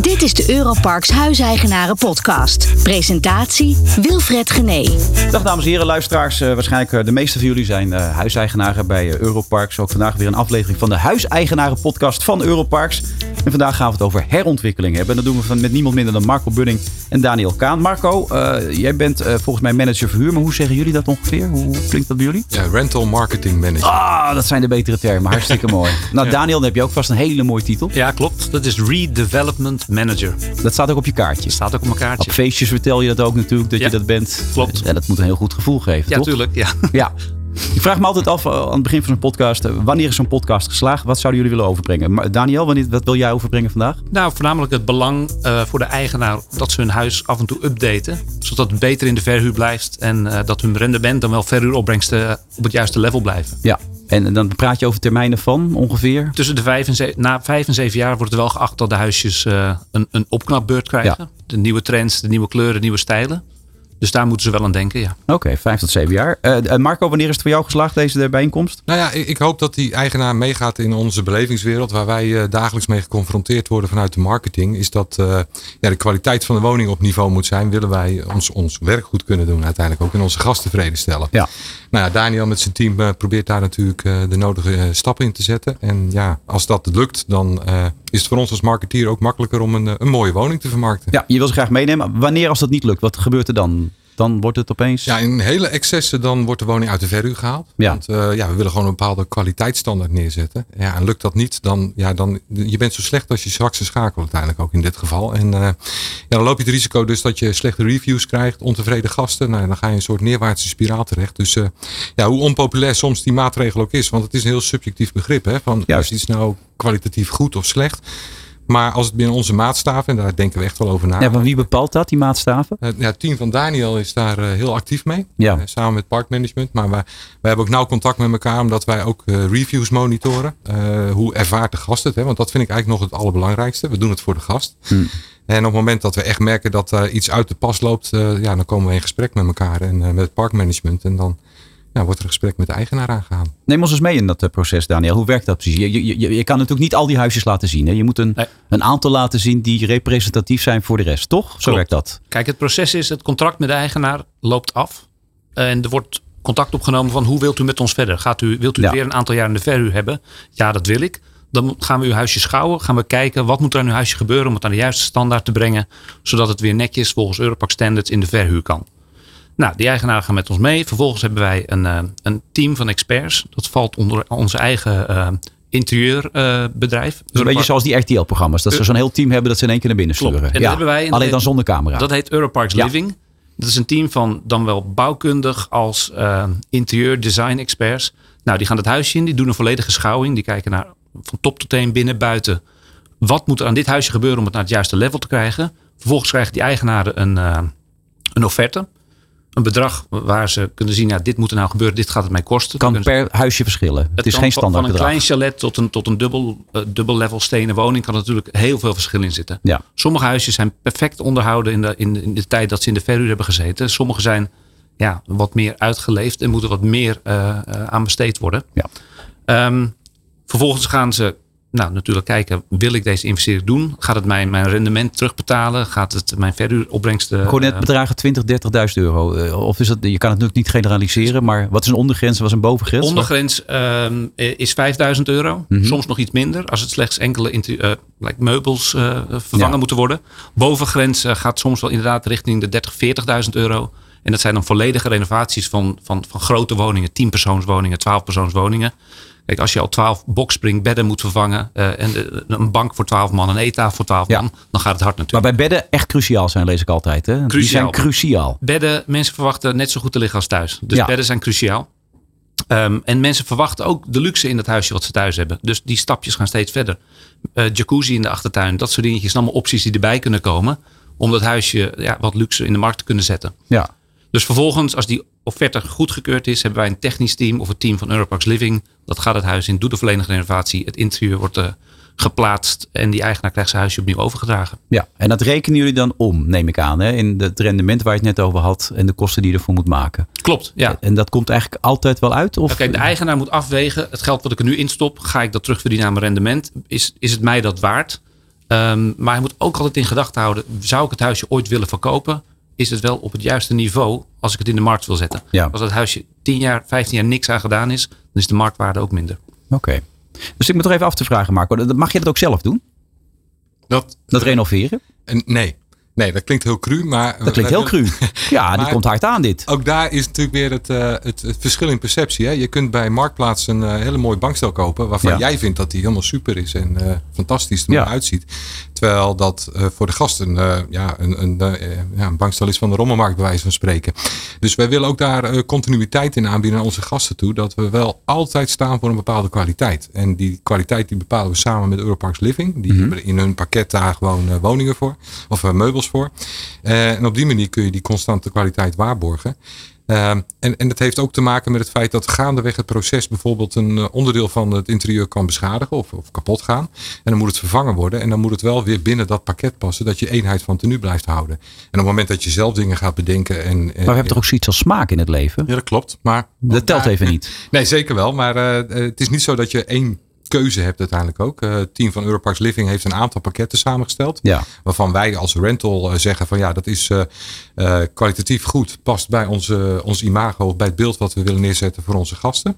Dit is de Europarks Huiseigenaren Podcast. Presentatie Wilfred Gené. Dag dames en heren, luisteraars. Uh, waarschijnlijk uh, de meeste van jullie zijn uh, huiseigenaren bij Europarks. Ook vandaag weer een aflevering van de Huiseigenaren Podcast van Europarks. En vandaag gaan we het over herontwikkeling hebben. En dat doen we van, met niemand minder dan Marco Bunning en Daniel Kaan. Marco, jij bent volgens mij manager verhuur. Maar hoe zeggen jullie dat ongeveer? Hoe klinkt dat bij jullie? Ja, rental marketing manager. Ah, dat zijn de betere termen. Hartstikke mooi. Nou, Daniel, dan heb je ook vast een hele mooie titel. Ja, klopt. Dat is Redevelopment Manager. Dat staat ook op je kaartje. Dat staat ook op mijn kaartje. Op feestjes vertel je dat ook natuurlijk, dat Ja. je dat bent. Klopt. En dat moet een heel goed gevoel geven, Ja, toch? tuurlijk. Ja. Ja. Ik vraag me altijd af eh, aan het begin van zo'n podcast. eh, Wanneer is zo'n podcast geslaagd? Wat zouden jullie willen overbrengen? Maar Daniel, wanneer, wat wil jij overbrengen vandaag? Nou, voornamelijk het belang eh, voor de eigenaar dat ze hun huis af en toe updaten. Zodat het beter in de verhuur blijft. En dat hun rendement dan wel verhuuropbrengsten op het juiste level blijven. Ja. En dan praat je over termijnen van ongeveer? Tussen de vijf en zeven, na vijf en zeven jaar wordt er wel geacht dat de huisjes een, een opknapbeurt krijgen. Ja. De nieuwe trends, de nieuwe kleuren, de nieuwe stijlen. Dus daar moeten ze wel aan denken, ja. Oké, vijf tot zeven jaar. Eh, eh, Marco, wanneer is het voor jou geslaagd, deze bijeenkomst? Nou ja, ik, ik hoop dat die eigenaar meegaat in onze belevingswereld, waar wij eh, dagelijks mee geconfronteerd worden vanuit de marketing. Is dat eh, ja, de kwaliteit van de woning op niveau moet zijn. Willen wij ons, ons werk goed kunnen doen, uiteindelijk ook en onze gasten tevreden stellen. Ja. Nou ja, Daniel met zijn team eh, probeert daar natuurlijk eh, de nodige eh, stappen in te zetten. En ja, als dat lukt, dan is het voor ons als marketeer ook makkelijker om een, een mooie woning te vermarkten. Ja, je wil ze graag meenemen. Wanneer als dat niet lukt, wat gebeurt er dan? Dan wordt het opeens... Ja, in hele excessen dan wordt de woning uit de verhuur gehaald. Ja. Want eh, ja, we willen gewoon een bepaalde kwaliteitsstandaard neerzetten. Ja, en lukt dat niet, dan, ja, dan je bent zo slecht als je zwakste schakel uiteindelijk ook in dit geval. En eh, ja, dan loop je het risico dus dat je slechte reviews krijgt, ontevreden gasten. Nou, dan ga je een soort neerwaartse spiraal terecht. Dus eh, ja, hoe onpopulair soms die maatregel ook is. Want het is een heel subjectief begrip. Hè, van Juist. is iets nou kwalitatief goed of slecht? Maar als het binnen onze maatstaven, en daar denken we echt wel over na. Ja, van wie bepaalt dat, die maatstaven? Het ja, het team van Daniel is daar eh, heel actief mee. Ja. Eh, samen met parkmanagement. Maar wij, wij hebben ook nauw contact met elkaar. Omdat wij ook eh, reviews monitoren. Eh, hoe ervaart de gast het? Hè? Want dat vind ik eigenlijk nog het allerbelangrijkste. We doen het voor de gast. Hm. En op het moment dat we echt merken dat iets uit de pas loopt. eh, ja, dan komen we in gesprek met elkaar en eh, met het parkmanagement. En dan ja, wordt er een gesprek met de eigenaar aangegaan. Neem ons eens mee in dat eh, proces, Daniel. Hoe werkt dat precies? Je, je, je, je kan natuurlijk niet al die huisjes laten zien. Hè? Je moet een, Nee. een aantal laten zien die representatief zijn voor de rest, toch? Zo Klopt. werkt dat. Kijk, het proces is, het contract met de eigenaar loopt af. En er wordt contact opgenomen van hoe wilt u met ons verder? Gaat u, wilt u Ja. weer een aantal jaar in de verhuur hebben? Ja, dat wil ik. Dan gaan we uw huisje schouwen. Gaan we kijken wat moet er aan uw huisje gebeuren om het aan de juiste standaard te brengen. Zodat het weer netjes volgens Europac Standards in de verhuur kan. Nou, die eigenaren gaan met ons mee. Vervolgens hebben wij een, eh, een team van experts. Dat valt onder onze eigen eh, interieurbedrijf. Dus een beetje zoals die RTL-programma's. Dat ze zo'n heel team hebben dat ze in één keer naar binnen sturen. En dat hebben wij Alleen dan zonder camera. Dat heet Europarks Ja. Living. Dat is een team van dan wel bouwkundig als eh, interieur design experts. Nou, die gaan het huisje in, die doen een volledige schouwing. Die kijken naar van top tot teen, binnen, buiten. Wat moet er aan dit huisje gebeuren om het naar het juiste level te krijgen? Vervolgens krijgen die eigenaren een, eh, een offerte. Een bedrag waar ze kunnen zien, ja, dit moet er nou gebeuren, dit gaat het mij kosten. kan per huisje verschillen. Het, is geen standaard Van een bedrag. klein chalet tot een, tot een dubbel, eh, dubbel level stenen woning kan er natuurlijk heel veel verschil in zitten. Ja. Sommige huisjes zijn perfect onderhouden in de, in, de, in de tijd dat ze in de verhuur hebben gezeten. Sommige zijn ja, wat meer uitgeleefd en moeten wat meer eh, aan besteed worden. Ja. Ehm, vervolgens gaan ze nou, natuurlijk kijken, wil ik deze investering doen? Gaat het mijn, mijn rendement terugbetalen? Gaat het mijn verhuuropbrengsten... Hoorde net eh, bedragen 20, 30.000 euro. Eh, Of is dat, je kan het natuurlijk niet generaliseren, maar wat is een ondergrens en wat is een bovengrens? Ondergrens ehm, is 5000 euro. Mhm. Soms nog iets minder. Als het slechts enkele eh, like meubels vervangen Ja. moeten worden. Bovengrens gaat soms wel inderdaad richting de 30, 40.000 euro. En dat zijn dan volledige renovaties van, van, van grote woningen. 10 persoonswoningen, 12 persoonswoningen. Kijk, als je al 12 boxspringbedden moet vervangen. eh, en een bank voor 12 man, een eettafel voor 12 Ja. man. Dan gaat het hard Maar natuurlijk. bij bedden echt cruciaal zijn, lees ik altijd. Hè? Die zijn cruciaal. Bedden, mensen verwachten net zo goed te liggen als thuis. Dus Ja. bedden zijn cruciaal. Ehm, en mensen verwachten ook de luxe in dat huisje wat ze thuis hebben. Dus die stapjes gaan steeds verder. Eh, jacuzzi in de achtertuin, dat soort dingetjes. Allemaal opties die erbij kunnen komen. Om dat huisje ja, wat luxe in de markt te kunnen zetten. Ja. Dus vervolgens, als die offerte goedgekeurd is, hebben wij een technisch team of het team van Europarks Living. Dat gaat het huis in, doet de volledige renovatie. Het interieur wordt eh, geplaatst en die eigenaar krijgt zijn huisje opnieuw overgedragen. ja, en dat rekenen jullie dan om, neem ik aan. Hè? In het rendement waar je het net over had en de kosten die je ervoor moet maken. Klopt, ja. En dat komt eigenlijk altijd wel uit? Of? Kijk, de eigenaar moet afwegen. Het geld wat ik er nu instop, ga ik dat terugverdienen aan mijn rendement? Is, is het mij dat waard? Ehm, maar je moet ook altijd in gedachten houden, zou ik het huisje ooit willen verkopen? Is het wel op het juiste niveau als ik het in de markt wil zetten? Ja. Als dat huisje 10 jaar, 15 jaar niks aan gedaan is, dan is de marktwaarde ook minder. Oké. Dus ik moet er even af te vragen, Marco. Dat- Mag je dat ook zelf doen? Dat, Dat renoveren? en nee. nee, dat klinkt heel cru, maar... Dat klinkt heel cru. Ja, dit Maar- komt hard aan dit. Ook daar is natuurlijk weer het, eh, het, het verschil in perceptie. Hè? Je kunt bij Marktplaats een eh, hele mooie bankstel kopen. Waarvan Ja. jij vindt dat die helemaal super is en eh, fantastisch er Ja. uitziet. Terwijl dat eh, voor de gasten eh, ja, een, een, eh, ja, een bankstel is van de rommelmarkt bij wijze van spreken. Dus wij willen ook daar continuïteit in aanbieden naar onze gasten toe. Dat we wel altijd staan voor een bepaalde kwaliteit. En die kwaliteit die bepalen we samen met Europarks Living. Die hebben in hun pakket daar gewoon woningen voor. Of meubels voor. En op die manier kun je die constante kwaliteit waarborgen. Ehm, en, en dat heeft ook te maken met het feit dat gaandeweg het proces bijvoorbeeld een eh, onderdeel van het interieur kan beschadigen of, of kapot gaan. En dan moet het vervangen worden. En dan moet het wel weer binnen dat pakket passen dat je eenheid van tenue blijft houden. En op het moment dat je zelf dingen gaat bedenken. En, Maar we hebben toch ook zoiets als smaak in het leven? Ja, dat klopt. Maar Dat telt daar- even niet. Nee, zeker wel. Maar eh, eh, het is niet zo dat je één keuze hebt uiteindelijk ook. Eh, het team van Europarks Living heeft een aantal pakketten samengesteld. Ja. Waarvan wij als rental eh, zeggen van ja, dat is eh, eh, kwalitatief goed. Past bij onze, ons imago, bij het beeld wat we willen neerzetten voor onze gasten.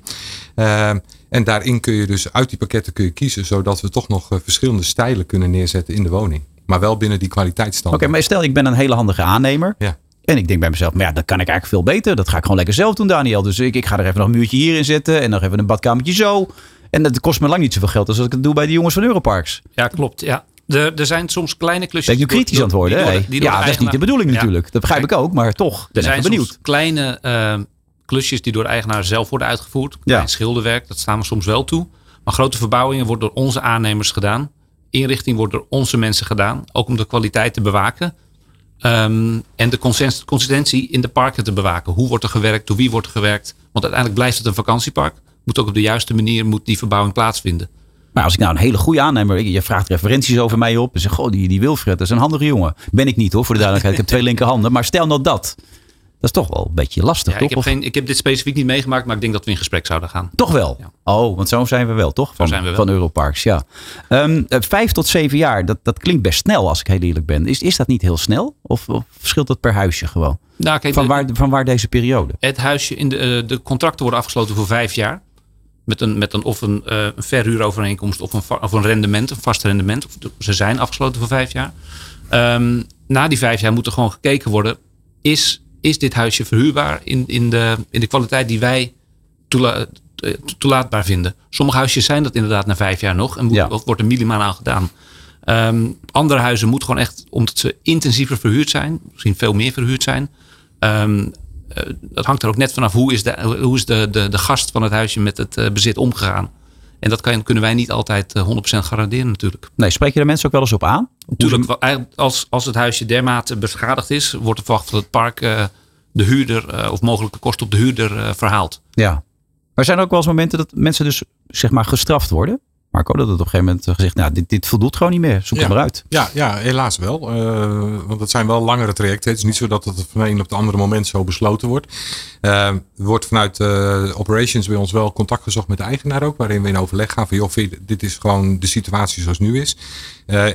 Eh, en daarin kun je dus uit die pakketten kun je kiezen. Zodat we toch nog eh, verschillende stijlen kunnen neerzetten in de woning. Maar wel binnen die Oké, kwaliteitsstandaard. maar stel ik ben een hele handige aannemer. Ja. En ik denk bij mezelf, maar ja, dat kan ik eigenlijk veel beter. Dat ga ik gewoon lekker zelf doen, Daniel. Dus ik, ik ga er even nog een muurtje hierin zetten. En nog even een badkamertje zo. En dat kost me lang niet zoveel geld als als ik het doe bij de jongens van Europarks. Ja, klopt. Ja. Er, er zijn soms kleine klusjes. Ben ik nu die door- kritisch aan het worden? door ja, dat is niet de bedoeling Ja. natuurlijk. Dat begrijp ik ook, maar toch. Er zijn benieuwd. soms kleine eh, klusjes die door de eigenaar zelf worden uitgevoerd. Klein schilderwerk, dat staan we soms wel toe. Maar grote verbouwingen worden door onze aannemers gedaan. Inrichting wordt door onze mensen gedaan. Ook om de kwaliteit te bewaken. Ehm, en de consistentie in de parken te bewaken. Hoe wordt er gewerkt? Door wie wordt er gewerkt? Want uiteindelijk blijft het een vakantiepark. Moet ook op de juiste manier moet die verbouwing plaatsvinden. Maar als ik nou een hele goede aannemer, je vraagt referenties over mij op. En zeg, goh, die, die Wilfred, dat is een handige jongen. Ben ik niet hoor, voor de duidelijkheid. Ik heb twee linkerhanden. Maar stel nou dat. Dat is toch wel een beetje lastig, Ja, toch? ik, heb geen, ik heb dit specifiek niet meegemaakt, maar ik denk dat we in gesprek zouden gaan. Toch wel? Ja. Oh, want zo zijn we wel, toch? Van, zijn we wel. van Europarks, ja. Ehm, eh, vijf tot zeven jaar, dat, dat klinkt best snel als ik heel eerlijk ben. Is, is dat niet heel snel? Of, of verschilt dat per huisje gewoon? Nou, kijk, Van waar, van waar deze periode? Het huisje in de, eh, de contracten worden afgesloten voor vijf jaar. Met een, met een, of een, eh, een verhuurovereenkomst of een, of een rendement, een vast rendement. Of ze zijn afgesloten voor vijf jaar. Ehm, na die vijf jaar moet er gewoon gekeken worden. Is, is dit huisje verhuurbaar in, in, de, in de kwaliteit die wij toela- eh, toelaatbaar vinden? Sommige huisjes zijn dat inderdaad na vijf jaar nog. En moet, Ja. of wordt er minimaal aan gedaan. Ehm, andere huizen moeten gewoon echt, omdat ze intensiever verhuurd zijn. Misschien veel meer verhuurd zijn. Ehm, eh, dat hangt er ook net vanaf hoe is de, hoe is de, de, de gast van het huisje met het eh, bezit omgegaan. En dat kan, kunnen wij niet altijd eh, 100% garanderen natuurlijk. Nee, spreek je de mensen ook wel eens op aan? Natuurlijk, als, als het huisje dermate beschadigd is, wordt er verwacht dat het park eh, de huurder eh, of mogelijke kosten op de huurder eh, verhaalt. Ja. Maar zijn er ook wel eens momenten dat mensen dus zeg maar gestraft worden? Marco, dat het op een gegeven moment eh, gezegd, nou, dit, dit voldoet gewoon niet meer. Zoek Ja. het maar uit. Ja, ja, helaas wel. Eh, want het zijn wel langere trajecten. Het is niet zo dat het van een op het andere moment zo besloten wordt. Eh, er wordt vanuit eh, operations bij ons wel contact gezocht met de eigenaar ook. Waarin we in overleg gaan van joh, dit is gewoon de situatie zoals nu is.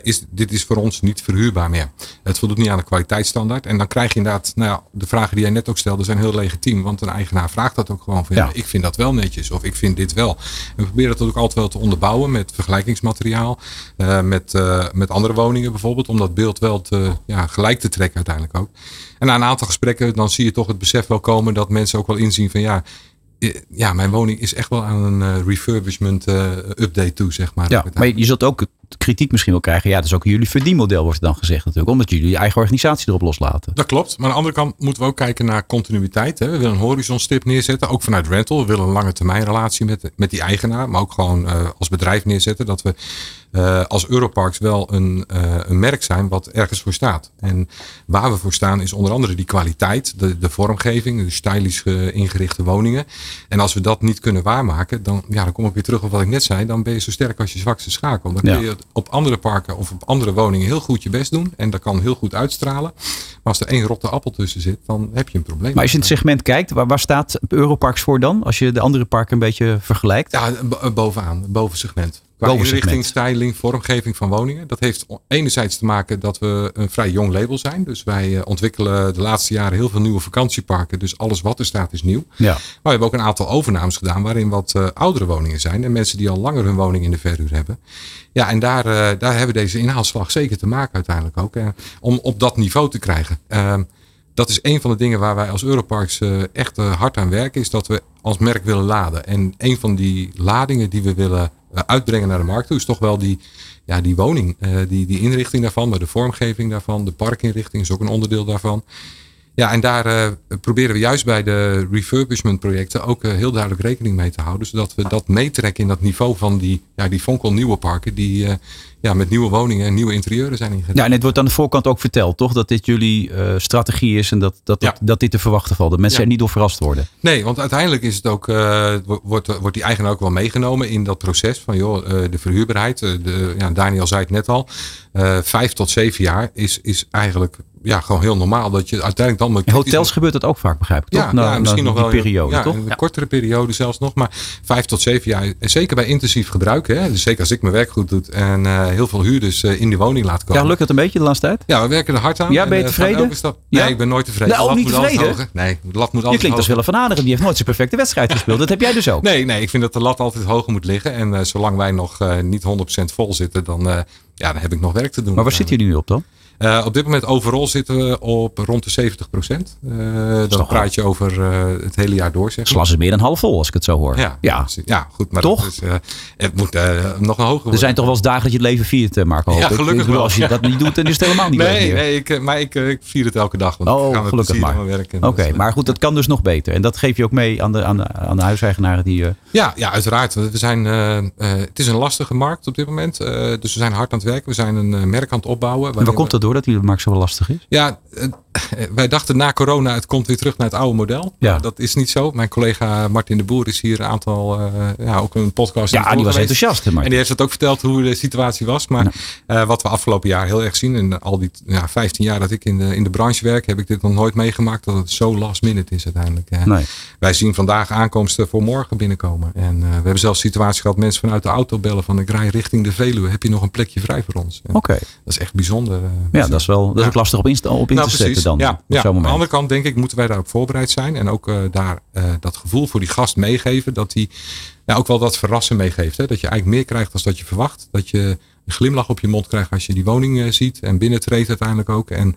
Is dit is voor ons niet verhuurbaar meer. Het voldoet niet aan de kwaliteitsstandaard. En dan krijg je inderdaad, nou ja, de vragen die jij net ook stelde zijn heel legitiem. Want een eigenaar vraagt dat ook gewoon van ja. Ja. ik vind dat wel netjes. Of ik vind dit wel. En we proberen dat ook altijd wel te onderbouwen met vergelijkingsmateriaal. eh, met, eh, met andere woningen bijvoorbeeld. Om dat beeld wel te, ja, gelijk te trekken uiteindelijk ook. En na een aantal gesprekken dan zie je toch het besef wel komen dat mensen ook wel inzien van ja. eh, Ja, mijn woning is echt wel aan een refurbishment update toe, zeg maar. Ja, maar je zult ook kritiek misschien wel krijgen. Ja, dat is ook jullie verdienmodel, wordt dan gezegd natuurlijk. Omdat jullie je eigen organisatie erop loslaten. Dat klopt. Maar aan de andere kant moeten we ook kijken naar continuïteit. Hè. We willen een horizonstip neerzetten, ook vanuit rental. We willen een lange termijn relatie met, met die eigenaar, maar ook gewoon eh, als bedrijf neerzetten. Dat we eh, als Europarks wel een, eh, een merk zijn wat ergens voor staat. En waar we voor staan is onder andere die kwaliteit, de, de vormgeving, de stylisch ingerichte woningen. En als we dat niet kunnen waarmaken, dan, ja, dan kom ik weer terug op wat ik net zei. Dan ben je zo sterk als je zwakste schakel. Dan kun je op andere parken of op andere woningen heel goed je best doen. En dat kan heel goed uitstralen. Maar als er één rotte appel tussen zit, dan heb je een probleem. Maar als je in het segment kijkt, waar, waar staat Europarks voor dan? Als je de andere parken een beetje vergelijkt. Ja, bo- bovenaan, boven segment. Qua inrichting, styling, vormgeving van woningen. Dat heeft enerzijds te maken dat we een vrij jong label zijn. Dus wij eh, ontwikkelen de laatste jaren heel veel nieuwe vakantieparken. Dus alles wat er staat is nieuw. Ja. Maar we hebben ook een aantal overnames gedaan waarin wat eh, oudere woningen zijn. En mensen die al langer hun woning in de verhuur hebben. Ja, en daar, eh, daar hebben deze inhaalslag zeker te maken uiteindelijk ook. om op dat niveau te krijgen. Ehm, dat is een van de dingen waar wij als Europarks echt hard aan werken. Is dat we als merk willen laden. En een van die ladingen die we willen uitbrengen naar de markt toe is toch wel die, ja, die woning. eh, die, die inrichting daarvan, maar de vormgeving daarvan. De parkinrichting is ook een onderdeel daarvan. Ja, en daar eh, proberen we juist bij de refurbishment projecten ook eh, heel duidelijk rekening mee te houden. Zodat we dat meetrekken in dat niveau van die, ja, die Vonkel nieuwe parken. Die eh, ja, met nieuwe woningen en nieuwe interieuren zijn ingericht. Ja, en het wordt aan de voorkant ook verteld, toch? Dat dit jullie strategie is en dat, dat, dat, Ja. dat dit te verwachten valt. Dat mensen Ja. er niet door verrast worden. Nee, want uiteindelijk is het ook, wo- wordt, wordt die eigenaar ook wel meegenomen in dat proces van joh, de verhuurbaarheid. de, ja, Daniel zei het net al. Eh, vijf tot zeven jaar is, is eigenlijk ja, gewoon heel normaal. Dat je uiteindelijk dan met In hotels gebeurt dat ook vaak, begrijp ik, toch? Ja, na misschien nog wel periode, ja, toch? Een kortere periode zelfs nog. Maar vijf tot zeven jaar. En zeker bij intensief gebruik. Hè, dus zeker als ik mijn werk goed doe en eh, heel veel huurders eh, in die woning laat komen. Ja, lukt het een beetje de laatste tijd? Ja, we werken er hard aan. Ja, En, ben je eh, tevreden? stap- Nee, Ja? ik ben nooit tevreden. Nou, ook niet moet altijd tevreden? hoger. Nee, de lat moet Je altijd klinkt als. Willem van Aderen. Die heeft nooit zijn perfecte wedstrijd gespeeld. Dat heb jij dus ook. Nee, nee, ik vind dat de lat altijd hoger moet liggen. En eh, zolang wij nog eh, niet 100% vol zitten, dan, eh, ja, dan heb ik nog werk te doen. Maar waar zit je nu op dan? Eh, op dit moment overal zitten we op rond de 70 procent. dan toch praat je over eh, het hele jaar door, zeg maar. is meer dan half vol, als ik het zo hoor. Ja, ja. ja, goed. Maar Toch? Is, eh, het moet eh, nog een hoger Er zijn toch wel eens dagen dat je het leven viert, eh, Marco? Ja, ik. gelukkig Ik bedoel, wel. Als je dat niet doet, dan is het helemaal niet Nee, meer. nee ik, eh, maar ik, eh, ik vier het elke dag. Want ik Oh, gelukkig maar. Oké, eh, maar goed, dat kan dus nog beter. En dat geef je ook mee aan de, aan de, aan de huiseigenaren die... eh, Ja, ja, uiteraard. We zijn, eh, eh, het is een lastige markt op dit moment. eh, dus we zijn hard aan het werken. We zijn een eh, merk aan het opbouwen. en waar komt dat door dat die markt zo lastig is? Ja, eh, wij dachten na corona het komt weer terug naar het oude model. Ja. Maar dat is niet zo. Mijn collega Martin de Boer is hier een aantal, eh, ja, ook een podcast. in Ja, die was geweest. enthousiast, hè, En die heeft het ook verteld hoe de situatie was. Maar eh, wat we afgelopen jaar heel erg zien. En al die ja, 15 jaar dat ik in de, in de branche werk. Heb ik dit nog nooit meegemaakt. Dat het zo last minute is uiteindelijk. Nee. Wij zien vandaag aankomsten voor morgen binnenkomen. En we hebben zelfs situaties gehad. Mensen vanuit de auto bellen van ik rij richting de Veluwe. Heb je nog een plekje vrij voor ons? Oké. Dat is echt bijzonder. Ja, dat is wel dat is ook lastig op, insta- op in nou, te zetten dan. Ja, Aan de andere kant denk ik moeten wij daarop voorbereid zijn. En ook eh, daar eh, dat gevoel voor die gast meegeven. Dat hij ja, ook wel dat verrassen meegeeft. Hè? Dat je eigenlijk meer krijgt dan dat je verwacht. Dat je een glimlach op je mond krijgt als je die woning eh, ziet. En binnentreedt uiteindelijk ook. En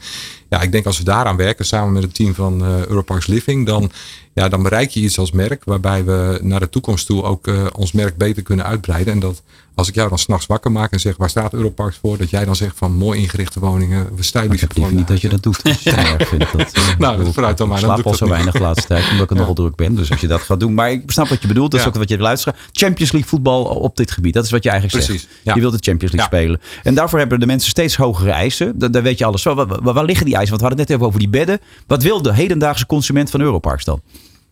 ja, ik denk als we daaraan werken samen met het team van eh Europarks Living. Dan, ja, dan bereik je iets als merk. Waarbij we naar de toekomst toe ook ons merk beter kunnen uitbreiden. En dat als ik jou dan s'nachts wakker maak en zeg waar staat Europarks voor. Dat jij dan zegt van mooi ingerichte woningen. We stijlen Ik heb liever niet dat je dat doet. als je het erg vindt. Dat, eh, Nou, ik bedoel, vooruit dan maar, Ik dan slaap al ik zo dat weinig de laatste tijd, omdat ik er nogal druk ben. Dus als je dat gaat doen. Maar ik snap wat je bedoelt. Dat is Ja. ook wat je luistert. Champions League voetbal op dit gebied. Dat is wat je eigenlijk Precies, zegt. ja. Je wilt de Champions League Ja. spelen. En daarvoor hebben de mensen steeds hogere eisen. Da- Daar weet je alles van. Waar, waar- waar liggen die eisen? Want we hadden het net even over die bedden. Wat wil de hedendaagse consument van Europarks dan?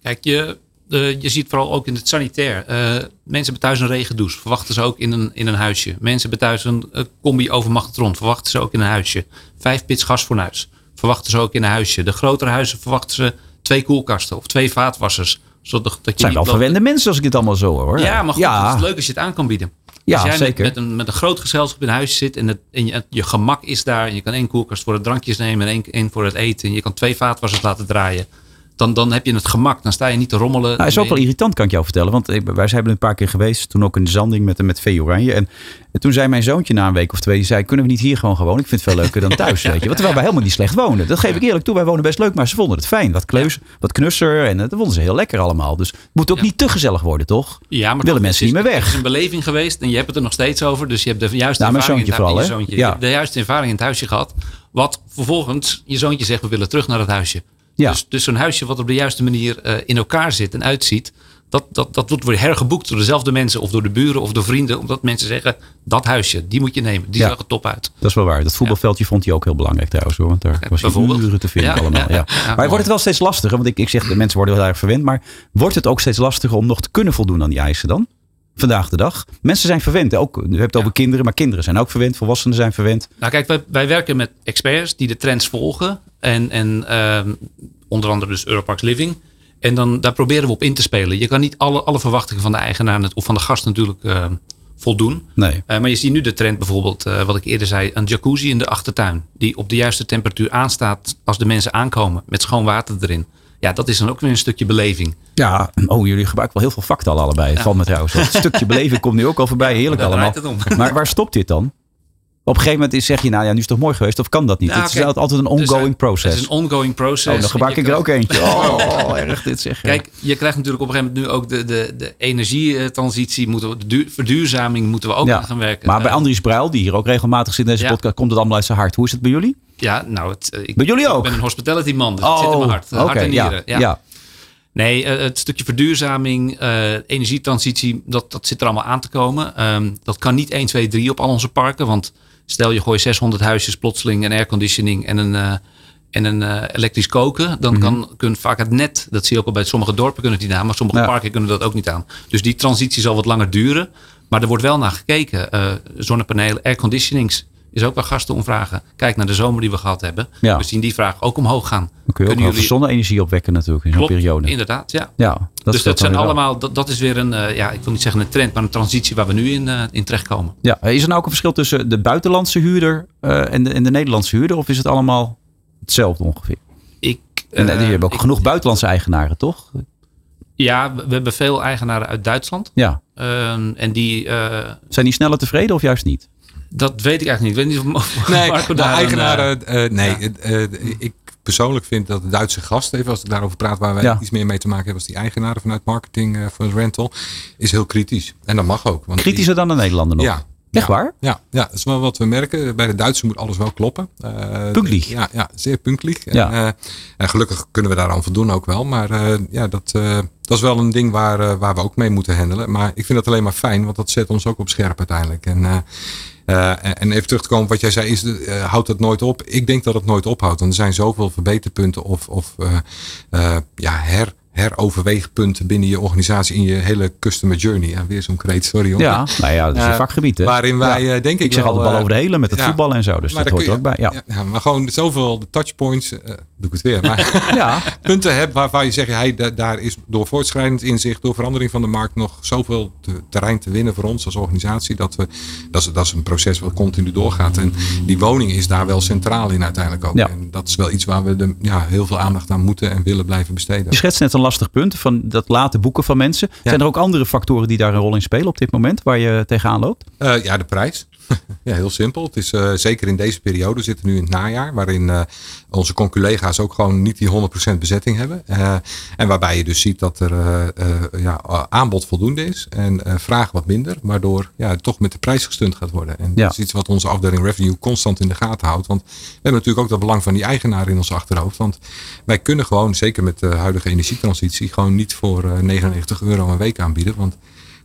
Kijk, je, je ziet vooral ook in het sanitair. eh, mensen hebben thuis een regendouche. Verwachten ze ook in een, in een huisje. Mensen hebben thuis een eh, combi overmachtron. Verwachten ze ook in een huisje. Vijf pits gasfornuis. Verwachten ze ook in een huisje. De grotere huizen verwachten ze twee koelkasten of twee vaatwassers. Zodat je zijn wel verwende mensen als ik dit allemaal zo hoor. Ja, maar goed, Ja. het is leuk als je het aan kan bieden. Ja, als jij zeker. Met, met, een, met een groot gezelschap in huis zit en, het, en je, je gemak is daar. En je kan één koelkast voor de drankjes nemen en één, één voor het eten. En je kan twee vaatwassers laten draaien. Dan, dan heb je het gemak. Dan sta je niet te rommelen. Nou, is ook wel irritant, kan ik jou vertellen. Want wij zijn er een paar keer geweest. Toen ook in de zanding met, met Vee Oranje. En, en toen zei mijn zoontje na een week of twee. Zei, kunnen we niet hier gewoon gewoon? Ik vind het veel leuker dan thuis. weet je. Want terwijl wij helemaal niet slecht wonen. Dat geef ik eerlijk toe. Wij wonen best leuk. Maar ze vonden het fijn. Wat kleus, wat knusser. En dat vonden ze heel lekker allemaal. Dus het moet ook Ja. niet te gezellig worden, toch? Ja, maar Willen mensen niet meer weg. Het is een beleving geweest en je hebt het er nog steeds over. Dus je hebt de juiste ervaring in zoontje vooral. Je hebt de juiste ervaring in het huisje gehad. Wat vervolgens je zoontje zegt, we willen terug naar het huisje. Ja. Dus, dus zo'n huisje wat op de juiste manier eh, in elkaar zit en uitziet. Dat, dat, dat wordt weer hergeboekt door dezelfde mensen of door de buren of door vrienden. Omdat mensen zeggen, dat huisje, die moet je nemen. Die Ja. zag er top uit. Dat is wel waar. Dat voetbalveldje vond hij ook heel belangrijk trouwens. Hoor, want daar was hij bijvoorbeeld. uren te vinden allemaal. Ja, maar wordt het wel steeds lastiger? Want ik, ik zeg, de mensen worden heel erg verwend. Maar wordt het ook steeds lastiger om nog te kunnen voldoen aan die eisen dan? Vandaag de dag. Mensen zijn verwend. Ook, je hebt het over kinderen, maar kinderen zijn ook verwend. Volwassenen zijn verwend. Nou kijk, wij, wij werken met experts die de trends volgen. En, en ehm, onder andere dus Europarks Living. En dan, daar proberen we op in te spelen. Je kan niet alle, alle verwachtingen van de eigenaar of van de gast natuurlijk ehm, voldoen. Nee. Eh, maar je ziet nu de trend bijvoorbeeld, eh, wat ik eerder zei, een jacuzzi in de achtertuin. Die op de juiste temperatuur aanstaat als de mensen aankomen met schoon water erin. Ja, dat is dan ook weer een stukje beleving. Ja, oh, jullie gebruiken wel heel veel facten allebei. Ja. valt me trouwens. Het stukje beleving komt nu ook al voorbij. Heerlijk allemaal. Maar waar stopt dit dan? Op een gegeven moment is- zeg je, nou ja, nu is het toch mooi geweest? Of kan dat niet? Nou, het is altijd een Dus, ongoing process. Het is een ongoing process. oh, dan gebruik ik er ook eentje. Oh, erg dit zeg. Kijk, je krijgt natuurlijk op een gegeven moment nu ook de, de, de energietransitie. Moeten we, de duur- verduurzaming moeten we ook Ja. aan gaan werken. Maar bij Eh, Andries Bruil, die hier ook regelmatig zit in deze Ja. podcast, komt het allemaal uit zijn hart. Hoe is het bij jullie? Ja, nou, het, eh, ik, Bij jullie ook? ik ben een hospitality man, dus het zit in mijn hart. oké, hart en ja, nieren. Ja. ja. Nee, eh, het stukje verduurzaming, eh, energietransitie, dat, dat zit er allemaal aan te komen. Ehm, dat kan niet 1, 2, 3 op al onze parken. Want stel je gooit 600 huisjes plotseling en airconditioning en een, eh, en een eh, elektrisch koken. Dan Mhm. kan, kun vaak het net, dat zie je ook al bij sommige dorpen kunnen het niet aan. Maar sommige Ja. parken kunnen dat ook niet aan. Dus die transitie zal wat langer duren. Maar er wordt wel naar gekeken. Eh, zonnepanelen, airconditionings is ook wel gasten om vragen. Kijk naar de zomer die we gehad hebben. Ja. We zien die vraag ook omhoog gaan. Dan kun je ook wel veel zonne-energie opwekken natuurlijk in zo'n periode. inderdaad, ja. Ja, dat dus dat zijn allemaal, dat, dat is weer een, eh, ja, ik wil niet zeggen een trend, maar een transitie waar we nu in, eh, in terechtkomen. Ja, is er nou ook een verschil tussen de buitenlandse huurder eh, en, de, en de Nederlandse huurder? Of is het allemaal hetzelfde ongeveer? Ik, En je hebt ook ik- genoeg buitenlandse eigenaren, toch? Ja, we hebben veel eigenaren uit Duitsland. Ja. Ehm, en die, Zijn die sneller tevreden of juist niet? Dat weet ik eigenlijk niet. Ik weet niet of Nee, Marco de daar een, eigenaren. eh, eh, nee, ja. eh, ik persoonlijk vind dat de Duitse gast, even als ik daarover praat, waar wij Ja. iets meer mee te maken hebben als die eigenaren vanuit marketing eh, voor rental, is heel kritisch. En dat mag ook. Want Kritischer dan de Nederlander nog? Ja. Echt ja, waar? Ja, ja, dat is wel wat we merken. Bij de Duitsers moet alles wel kloppen. Uh. Ja, ja, zeer puntelijk. Ja. En, eh, en gelukkig kunnen we daaraan voldoen ook wel. Maar eh, ja, dat, eh, dat is wel een ding waar, waar we ook mee moeten handelen. Maar ik vind dat alleen maar fijn, want dat zet ons ook op scherp uiteindelijk. En, en even terug te komen wat jij zei, is, eh, houdt het nooit op? Ik denk dat het nooit ophoudt. Want er zijn zoveel verbeterpunten of, of eh, eh, ja, her, heroverweegpunten binnen je organisatie in je hele customer journey. Ja, weer zo'n kreet, sorry hoor. Ja, nou ja, dat is je Eh, vakgebied. Hè? Waarin wij, Ja. eh, denk ik, Ik zeg wel, altijd bal eh, over de hele met het ja. voetballen en zo. Dus Maar dat hoort ook bij. Ja. ja, maar gewoon zoveel de touchpoints, eh, doe ik het weer. Maar Ja. punten hebt waarvan je zegt, hey, da- daar is door voortschrijdend inzicht, door verandering van de markt nog zoveel te- terrein te winnen voor ons als organisatie. Dat, we, dat, is, dat is een proces wat continu doorgaat. En die woning is daar wel centraal in uiteindelijk ook. Ja. En dat is wel iets waar we de, ja, heel veel aandacht aan moeten en willen blijven besteden. Je schetst net een lastig punt van dat late boeken van mensen. Zijn er ook andere factoren die daar een rol in spelen op dit moment waar je tegenaan loopt? Eh, ja, de prijs. ja, heel simpel. Het is eh, zeker in deze periode, we zitten nu in het najaar, waarin eh, onze collega's ook gewoon niet die 100% bezetting hebben. Eh, en waarbij je dus ziet dat er ja, aanbod voldoende is en vraag wat minder, waardoor ja, het toch met de prijs gestund gaat worden. En Ja. dat is iets wat onze afdeling revenue constant in de gaten houdt. Want we hebben natuurlijk ook dat belang van die eigenaar in ons achterhoofd. Want wij kunnen gewoon, zeker met de huidige energietransitie, gewoon niet voor eh, 99 euro een week aanbieden. Want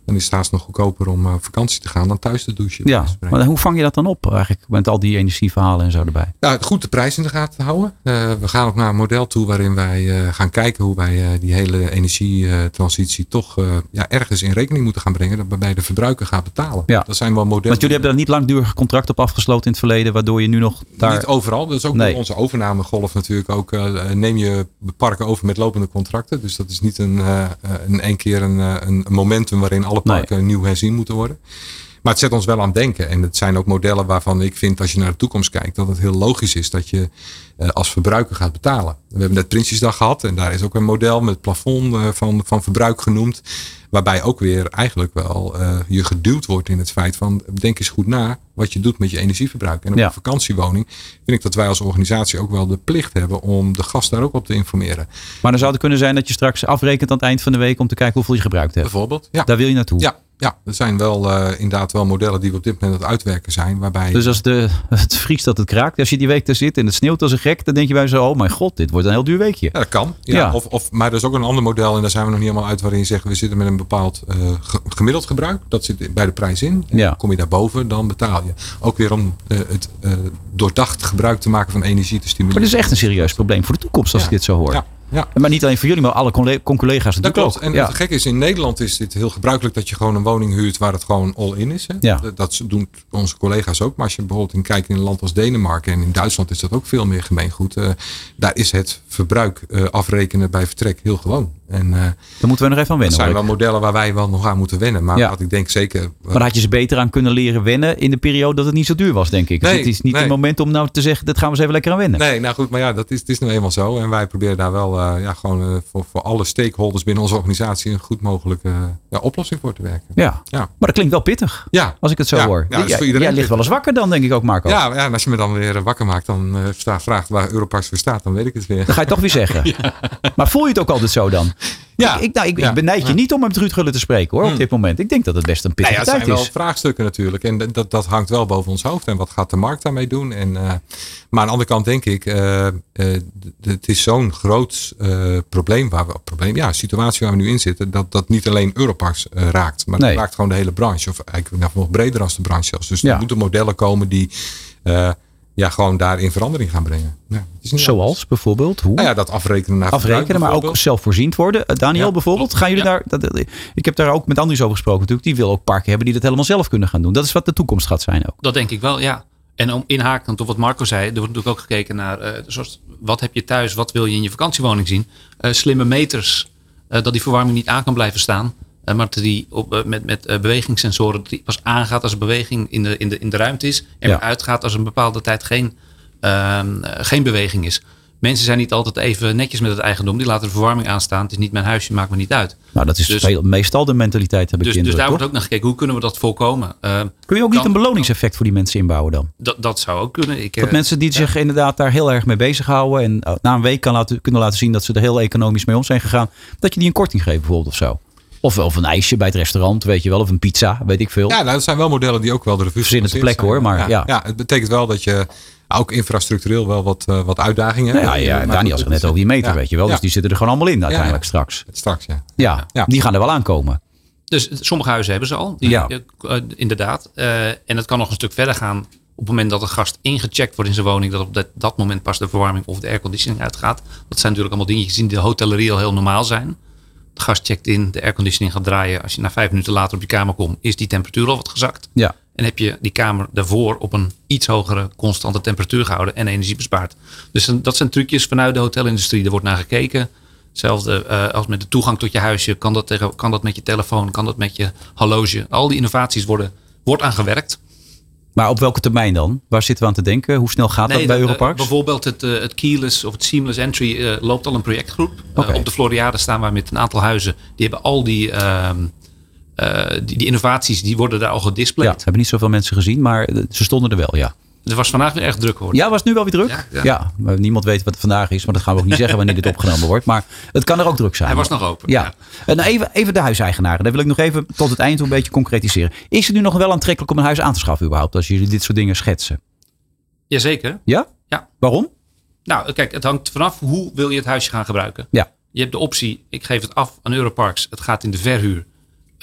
dan is het haast nog goedkoper om eh, op vakantie te gaan dan thuis te douchen. Ja, maar hoe vang je dat dan op eigenlijk met al die energieverhalen en zo erbij? Nou, goed de prijs in de gaten houden. Eh, we gaan ook naar een model toe waarin wij eh, gaan kijken hoe wij die hele energietransitie toch ja, ergens in rekening moeten gaan brengen. Dat waarbij de verbruiker gaat betalen. Ja. Dat zijn wel modellen. Want jullie hebben daar niet langdurig contract op afgesloten in het verleden, waardoor je nu nog daar... Niet overal. Dat is ook Nee. onze overnamegolf natuurlijk ook. neem je parken over met lopende contracten. Dus dat is niet een, een één keer een, een momentum waarin alle Nee. parken nieuw herzien moeten worden. Maar het zet ons wel aan het denken. En het zijn ook modellen waarvan ik vind als je naar de toekomst kijkt. Dat het heel logisch is dat je als verbruiker gaat betalen. We hebben net Prinsjesdag gehad. En daar is ook een model met plafond eh, van, van verbruik genoemd. Waarbij ook weer eigenlijk wel eh, je geduwd wordt in het feit van denk eens goed na wat je doet met je energieverbruik. En op Ja. een vakantiewoning vind ik dat wij als organisatie ook wel de plicht hebben om de gast daar ook op te informeren. Maar dan zou het kunnen zijn dat je straks afrekent aan het eind van de week om te kijken hoeveel je gebruikt hebt. Bijvoorbeeld. Ja, Daar wil je naartoe. ja, ja er zijn wel eh, inderdaad wel modellen die we op dit moment aan het uitwerken zijn. Waarbij Dus als de, het vriest dat het kraakt, als je die week daar zit en het sneeuwt als een gek, dan denk je bij zo, oh mijn god, dit wordt een heel duur weekje. Ja, dat kan. Ja, Ja. Of, of, maar er is ook een ander model en daar zijn we nog niet helemaal uit waarin je zegt we zitten met een bepaald eh, ge- gemiddeld gebruik. Dat zit bij de prijs in. En Ja. Kom je daarboven, dan betaal je. Ook weer om eh, het eh, doordacht gebruik te maken van energie te Maar stimuleren. dit is echt een serieus probleem voor de toekomst als ik dit zo hoor. Ja. Maar niet alleen voor jullie, maar alle colle- collega's Dat natuurlijk klopt. ook. En ja. het gekke is, in Nederland is dit heel gebruikelijk dat je gewoon een woning huurt waar het gewoon all-in is. Hè? Ja. Dat, dat doen onze collega's ook. Maar als je bijvoorbeeld in kijkt in een land als Denemarken en in Duitsland is dat ook veel meer gemeengoed. eh, daar is het verbruik eh, afrekenen bij vertrek heel gewoon. En uh, Daar moeten we nog even aan wennen. dat zijn wel modellen waar wij wel nog aan moeten wennen. Maar Ja. wat ik denk zeker... Maar had je ze beter aan kunnen leren wennen in de periode dat het niet zo duur was, denk ik. Dus Nee, het is niet nee. het moment om nou te zeggen, dat gaan we eens even lekker aan wennen. Nee, nou goed, maar ja, dat is, het is nu eenmaal zo. En wij proberen daar wel eh, ja, gewoon eh, voor, voor alle stakeholders binnen onze organisatie een goed mogelijke eh, ja, oplossing voor te werken. Ja. Ja. maar dat klinkt wel pittig, Ja, als ik het zo hoor. ja, dat jij, ligt wel eens wakker dan, denk ik ook, Marco. ja, ja, en als je me dan weer eh, wakker maakt, dan eh, vraagt waar Europarks voor staat, dan weet ik het weer. Dan ga je toch weer zeggen. Maar voel je het ook altijd zo dan? Ja, Ik, ik, nou, ik, ja, ik benijd je ja. niet om met Ruud Gullit te spreken hoor, op Hmm. dit moment. Ik denk dat het best een Nou pittige ja, het zijn tijd wel is. vraagstukken natuurlijk. En dat- dat, hangt wel boven ons hoofd. En wat gaat de markt daarmee doen? En, eh, maar aan de andere kant denk ik, eh, eh, het is zo'n groot eh, probleem, waar we, probleem, ja, situatie waar we nu in zitten, dat dat niet alleen Europarks raakt, maar Nee. het raakt gewoon de hele branche. Of eigenlijk nog- breder als de branche zelfs. Dus Ja. er moeten modellen komen die eh, ja, gewoon daarin verandering gaan brengen. Ja, het is niet anders. Zoals bijvoorbeeld, hoe? Nou ja, dat afrekenen naar Afrekenen, maar ook zelfvoorziend worden. Eh, Daniel Ja, bijvoorbeeld, gaan jullie Ja. daar... Dat, ik heb daar ook met Andries over gesproken natuurlijk. Die wil ook parken hebben die dat helemaal zelf kunnen gaan doen. Dat is wat de toekomst gaat zijn ook. Dat denk ik wel, ja. En om inhakend op wat Marco zei, er wordt natuurlijk ook gekeken naar eh, zoals, wat heb je thuis, wat wil je in je vakantiewoning zien. Eh, slimme meters, eh, dat die verwarming niet aan kan blijven staan. Eh, maar die op, eh, met, met eh, bewegingssensoren die pas aangaat als er beweging in de, in de, in de ruimte is. En Ja. uitgaat als er een bepaalde tijd geen, ehm, eh, geen beweging is. Mensen zijn niet altijd even netjes met het eigendom. Die laten de verwarming aanstaan. Het is niet mijn huisje, maakt me niet uit. Nou, dat is Dus- veel- meestal de mentaliteit, heb ik Dus, dus daar toch? wordt ook naar gekeken. Hoe kunnen we dat voorkomen? Eh, Kun je ook niet een beloningseffect voor die mensen inbouwen dan? dat, dat zou ook kunnen. Ik, Dat mensen die zich inderdaad daar heel erg mee bezighouden. En na een week kan laten, kunnen laten zien dat ze er heel economisch mee om zijn gegaan. Dat je die een korting geeft bijvoorbeeld of zo. Of, of een ijsje bij het restaurant, weet je wel. Of een pizza, weet ik veel. Ja, nou, dat zijn wel modellen die ook wel de revue zijn. hoor, maar ja. het betekent wel dat je ook infrastructureel wel wat, eh, wat uitdagingen hebt. Nou ja, ja, Maar Daniel had het net over die meter, ja, weet je wel. Dus ja. die zitten er gewoon allemaal in uiteindelijk ja. straks. Straks, ja. Ja, Ja. die gaan er wel aankomen. Dus sommige huizen hebben ze al. Die, Ja. eh, eh, inderdaad. Eh, en het kan nog een stuk verder gaan. Op het moment dat een gast ingecheckt wordt in zijn woning. Dat op dat, dat moment pas de verwarming of de airconditioning uitgaat. Dat zijn natuurlijk allemaal dingetjes die in de hotellerie al heel normaal zijn. De gast checkt in, de airconditioning gaat draaien. Als je na vijf minuten later op je kamer komt, is die temperatuur al wat gezakt. Ja. En heb je die kamer daarvoor op een iets hogere constante temperatuur gehouden en energie bespaard. Dus dat zijn trucjes vanuit de hotelindustrie. Er wordt naar gekeken. Hetzelfde eh, als met de toegang tot je huisje. Kan dat, tegen, kan dat met je telefoon? Kan dat met je horloge? Al die innovaties worden wordt aan gewerkt. Maar op welke termijn dan? Waar zitten we aan te denken? Hoe snel gaat dat bij de- Europarks? bijvoorbeeld het, eh, het keyless of het seamless entry eh, loopt al een projectgroep. Eh, op de Floriade staan wij met een aantal huizen. Die hebben al die, ehm, eh, die, die innovaties, die worden daar al ja, gedisplayed. hebben niet zoveel mensen gezien, maar eh, ze stonden er wel, ja. Het was vandaag weer erg druk hoor. Ja, was het nu wel weer druk? Ja, ja. Ja, maar niemand weet wat het vandaag is, maar dat gaan we ook niet zeggen wanneer dit opgenomen wordt. Maar het kan er ook druk zijn. Hij was nog open. Ja. En even, even de huiseigenaren. Daar wil ik nog even tot het eind een beetje concretiseren. Is het nu nog wel aantrekkelijk om een huis aan te schaffen überhaupt, als jullie dit soort dingen schetsen? Jazeker. Ja? Ja. Waarom? Nou, kijk, het hangt vanaf hoe wil je het huisje gaan gebruiken. Ja. Je hebt de optie, ik geef het af aan Europarks. Het gaat in de verhuur.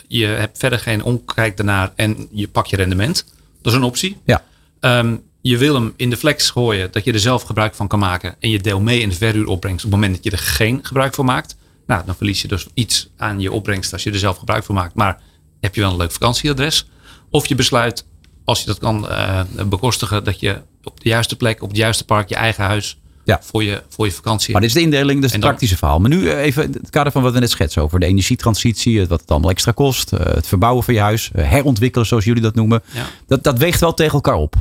Je hebt verder geen omkijk daarnaar en je pakt je rendement. Dat is een optie. Ja. Ehm, je wil hem in de flex gooien, dat je er zelf gebruik van kan maken. En je deel mee in de verhuuropbrengst op het moment dat je er geen gebruik van maakt. Nou, dan verlies je dus iets aan je opbrengst als je er zelf gebruik van maakt. Maar heb je wel een leuk vakantieadres. Of je besluit, als je dat kan eh, bekostigen, dat je op de juiste plek, op het juiste park, je eigen huis Ja. voor, je, voor je vakantie. Maar dit is de indeling, dat is het praktische verhaal. Maar nu eh, even het kader van wat we net schetsen over de energietransitie, het- wat het allemaal extra kost, eh, het verbouwen van je huis, eh, herontwikkelen zoals jullie dat noemen. Ja. Dat, dat weegt wel tegen elkaar op.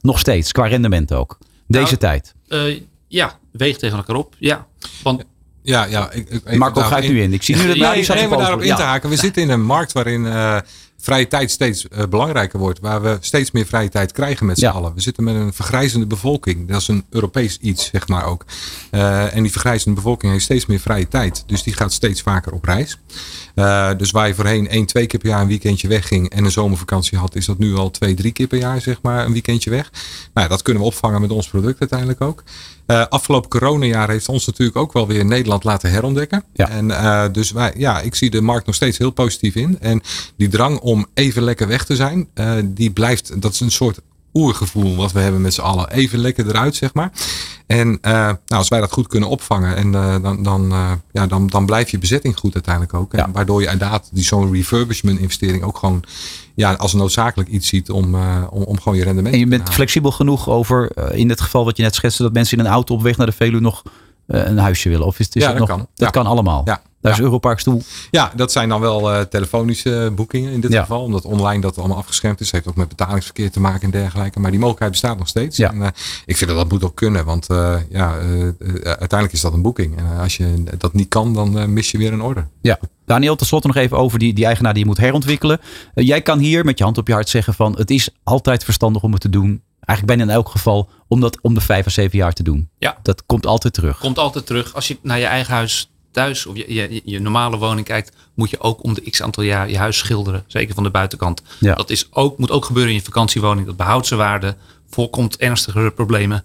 Nog steeds, qua rendement ook. Deze Nou, tijd. Eh, ja, weeg tegen elkaar op. Ja. Want Ja, ja. Ik, ik, even Marco grijpt in- nu in. Ik zie nu dat te maar boven. daarop in te Ja. haken. We zitten in een markt waarin eh, vrije tijd steeds eh, belangrijker wordt. Waar we steeds meer vrije tijd krijgen met z'n Ja. allen. We zitten met een vergrijzende bevolking. Dat is een Europees iets, zeg maar ook. Eh, en die vergrijzende bevolking heeft steeds meer vrije tijd. Dus die gaat steeds vaker op reis. Eh, dus waar je voorheen één, twee keer per jaar een weekendje wegging en een zomervakantie had, is dat nu al twee, drie keer per jaar, zeg maar, een weekendje weg. Nou, dat kunnen we opvangen met ons product uiteindelijk ook. Eh, afgelopen coronajaar heeft ons natuurlijk ook wel weer Nederland laten herontdekken. Ja. En eh, dus wij, ja, ik zie de markt nog steeds heel positief in. En die drang om even lekker weg te zijn, die blijft, dat is een soort oergevoel wat we hebben met z'n allen. Even lekker eruit, zeg maar. En eh, nou, als wij dat goed kunnen opvangen, en, eh, dan, dan, eh, ja, dan, dan blijft je bezetting goed uiteindelijk ook. En Ja. Waardoor je inderdaad die zo'n refurbishment investering ook gewoon ja, als noodzakelijk iets ziet om, om, om gewoon je rendement En je bent flexibel genoeg over, in het geval wat je net schetste, dat mensen in een auto op weg naar de Veluwe nog een huisje willen. Of is, is Ja, het dat nog, kan. Dat Ja. kan allemaal. Ja, Daar is Europarks toe. Ja, dat zijn dan wel uh, telefonische boekingen in dit Ja. geval. Omdat online dat allemaal afgeschermd is. Heeft ook met betalingsverkeer te maken en dergelijke. Maar die mogelijkheid bestaat nog steeds. Ja. En, eh, ik vind dat dat moet ook kunnen. Want eh, ja, eh, eh, uiteindelijk is dat een boeking. En eh, als je dat niet kan, dan eh, mis je weer een order. Ja. Daniel, tot slot nog even over die, die eigenaar die je moet herontwikkelen. Eh, jij kan hier met je hand op je hart zeggen van het is altijd verstandig om het te doen. Eigenlijk bijna in elk geval om dat om de vijf of zeven jaar te doen. Ja. Dat komt altijd terug. Komt altijd terug. Als je naar je eigen huis thuis of je, je, je normale woning kijkt, moet je ook om de x aantal jaar je huis schilderen. Zeker van de buitenkant. Ja. Dat is ook, moet ook gebeuren in je vakantiewoning. Dat behoudt zijn waarde. Voorkomt ernstigere problemen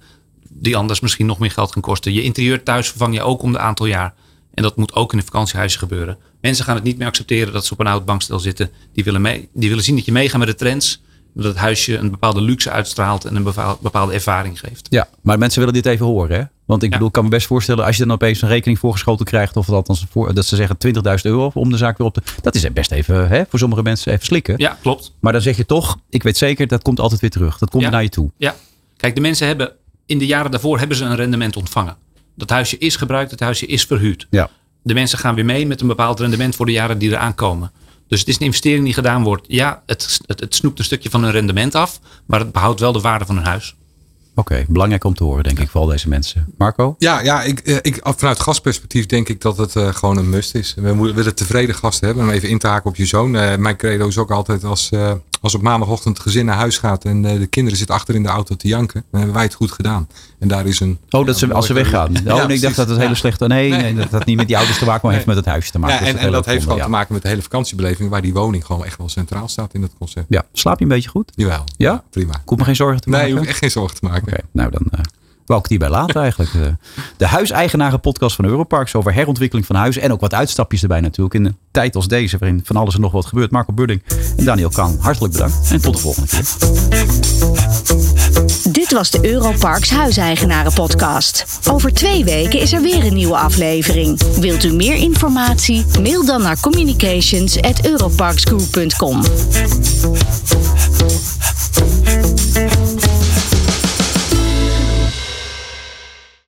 die anders misschien nog meer geld gaan kosten. Je interieur thuis vervang je ook om de aantal jaar. En dat moet ook in een vakantiehuisje gebeuren. Mensen gaan het niet meer accepteren dat ze op een oud bankstel zitten. Die willen, mee, die willen zien dat je meegaat met de trends. Dat het huisje een bepaalde luxe uitstraalt en een bepaal- bepaalde ervaring geeft. Ja, maar mensen willen dit even horen. Hè? Want ik Ja. bedoel, ik kan me best voorstellen als je dan opeens een rekening voorgeschoten krijgt. Of althans voor, dat ze zeggen 20.000 euro om de zaak weer op te. Dat is best even hè, voor sommige mensen even slikken. Ja, klopt. Maar dan zeg je toch, ik weet zeker, dat komt altijd weer terug. Dat komt Ja. naar je toe. Ja, kijk, de mensen hebben in de jaren daarvoor hebben ze een rendement ontvangen. Dat huisje is gebruikt, het huisje is verhuurd. Ja. De mensen gaan weer mee met een bepaald rendement voor de jaren die eraan komen. Dus het is een investering die gedaan wordt. Ja, het, het, het snoept een stukje van hun rendement af, maar het behoudt wel de waarde van hun huis. Oké, belangrijk om te horen, denk ik, voor al deze mensen. Marco? Ja, ja ik, eh, ik, vanuit gastperspectief denk ik dat het eh, gewoon een must is. We willen tevreden gasten hebben. Om even in te haken op je zoon. Eh, mijn credo is ook altijd als, eh, als op maandagochtend het gezin naar huis gaat. En eh, de kinderen zitten achter in de auto te janken. Dan hebben wij het goed gedaan. En daar is een... Oh, dat ze, als ze weggaan. Oh, Ja, nee, ik dacht dat het hele slechte. Nee, nee. Nee. dat had niet met die ouders te maken, maar heeft met het huisje te maken. Ja, en, dat heeft gewoon te maken met de hele vakantiebeleving. Waar die woning gewoon echt wel centraal staat in dat concept. ja. Slaap je een beetje goed? Jawel. Ja? Prima. Ik hoef me geen zorgen te Nee, maken. je hoeft echt geen zorgen te maken. Oké, nou dan eh wou ik het hierbij laten eigenlijk. Eh, De huiseigenaren podcast van Europarks over herontwikkeling van huizen. En ook wat uitstapjes erbij natuurlijk. In een tijd als deze waarin van alles en nog wat gebeurt. Marco Budding en Daniel Kan, hartelijk bedankt. En tot de volgende keer. Dit was de Europarks Huiseigenaren podcast. Over twee weken is er weer een nieuwe aflevering. Wilt u meer informatie? Mail dan naar communications@europarksgroup.com.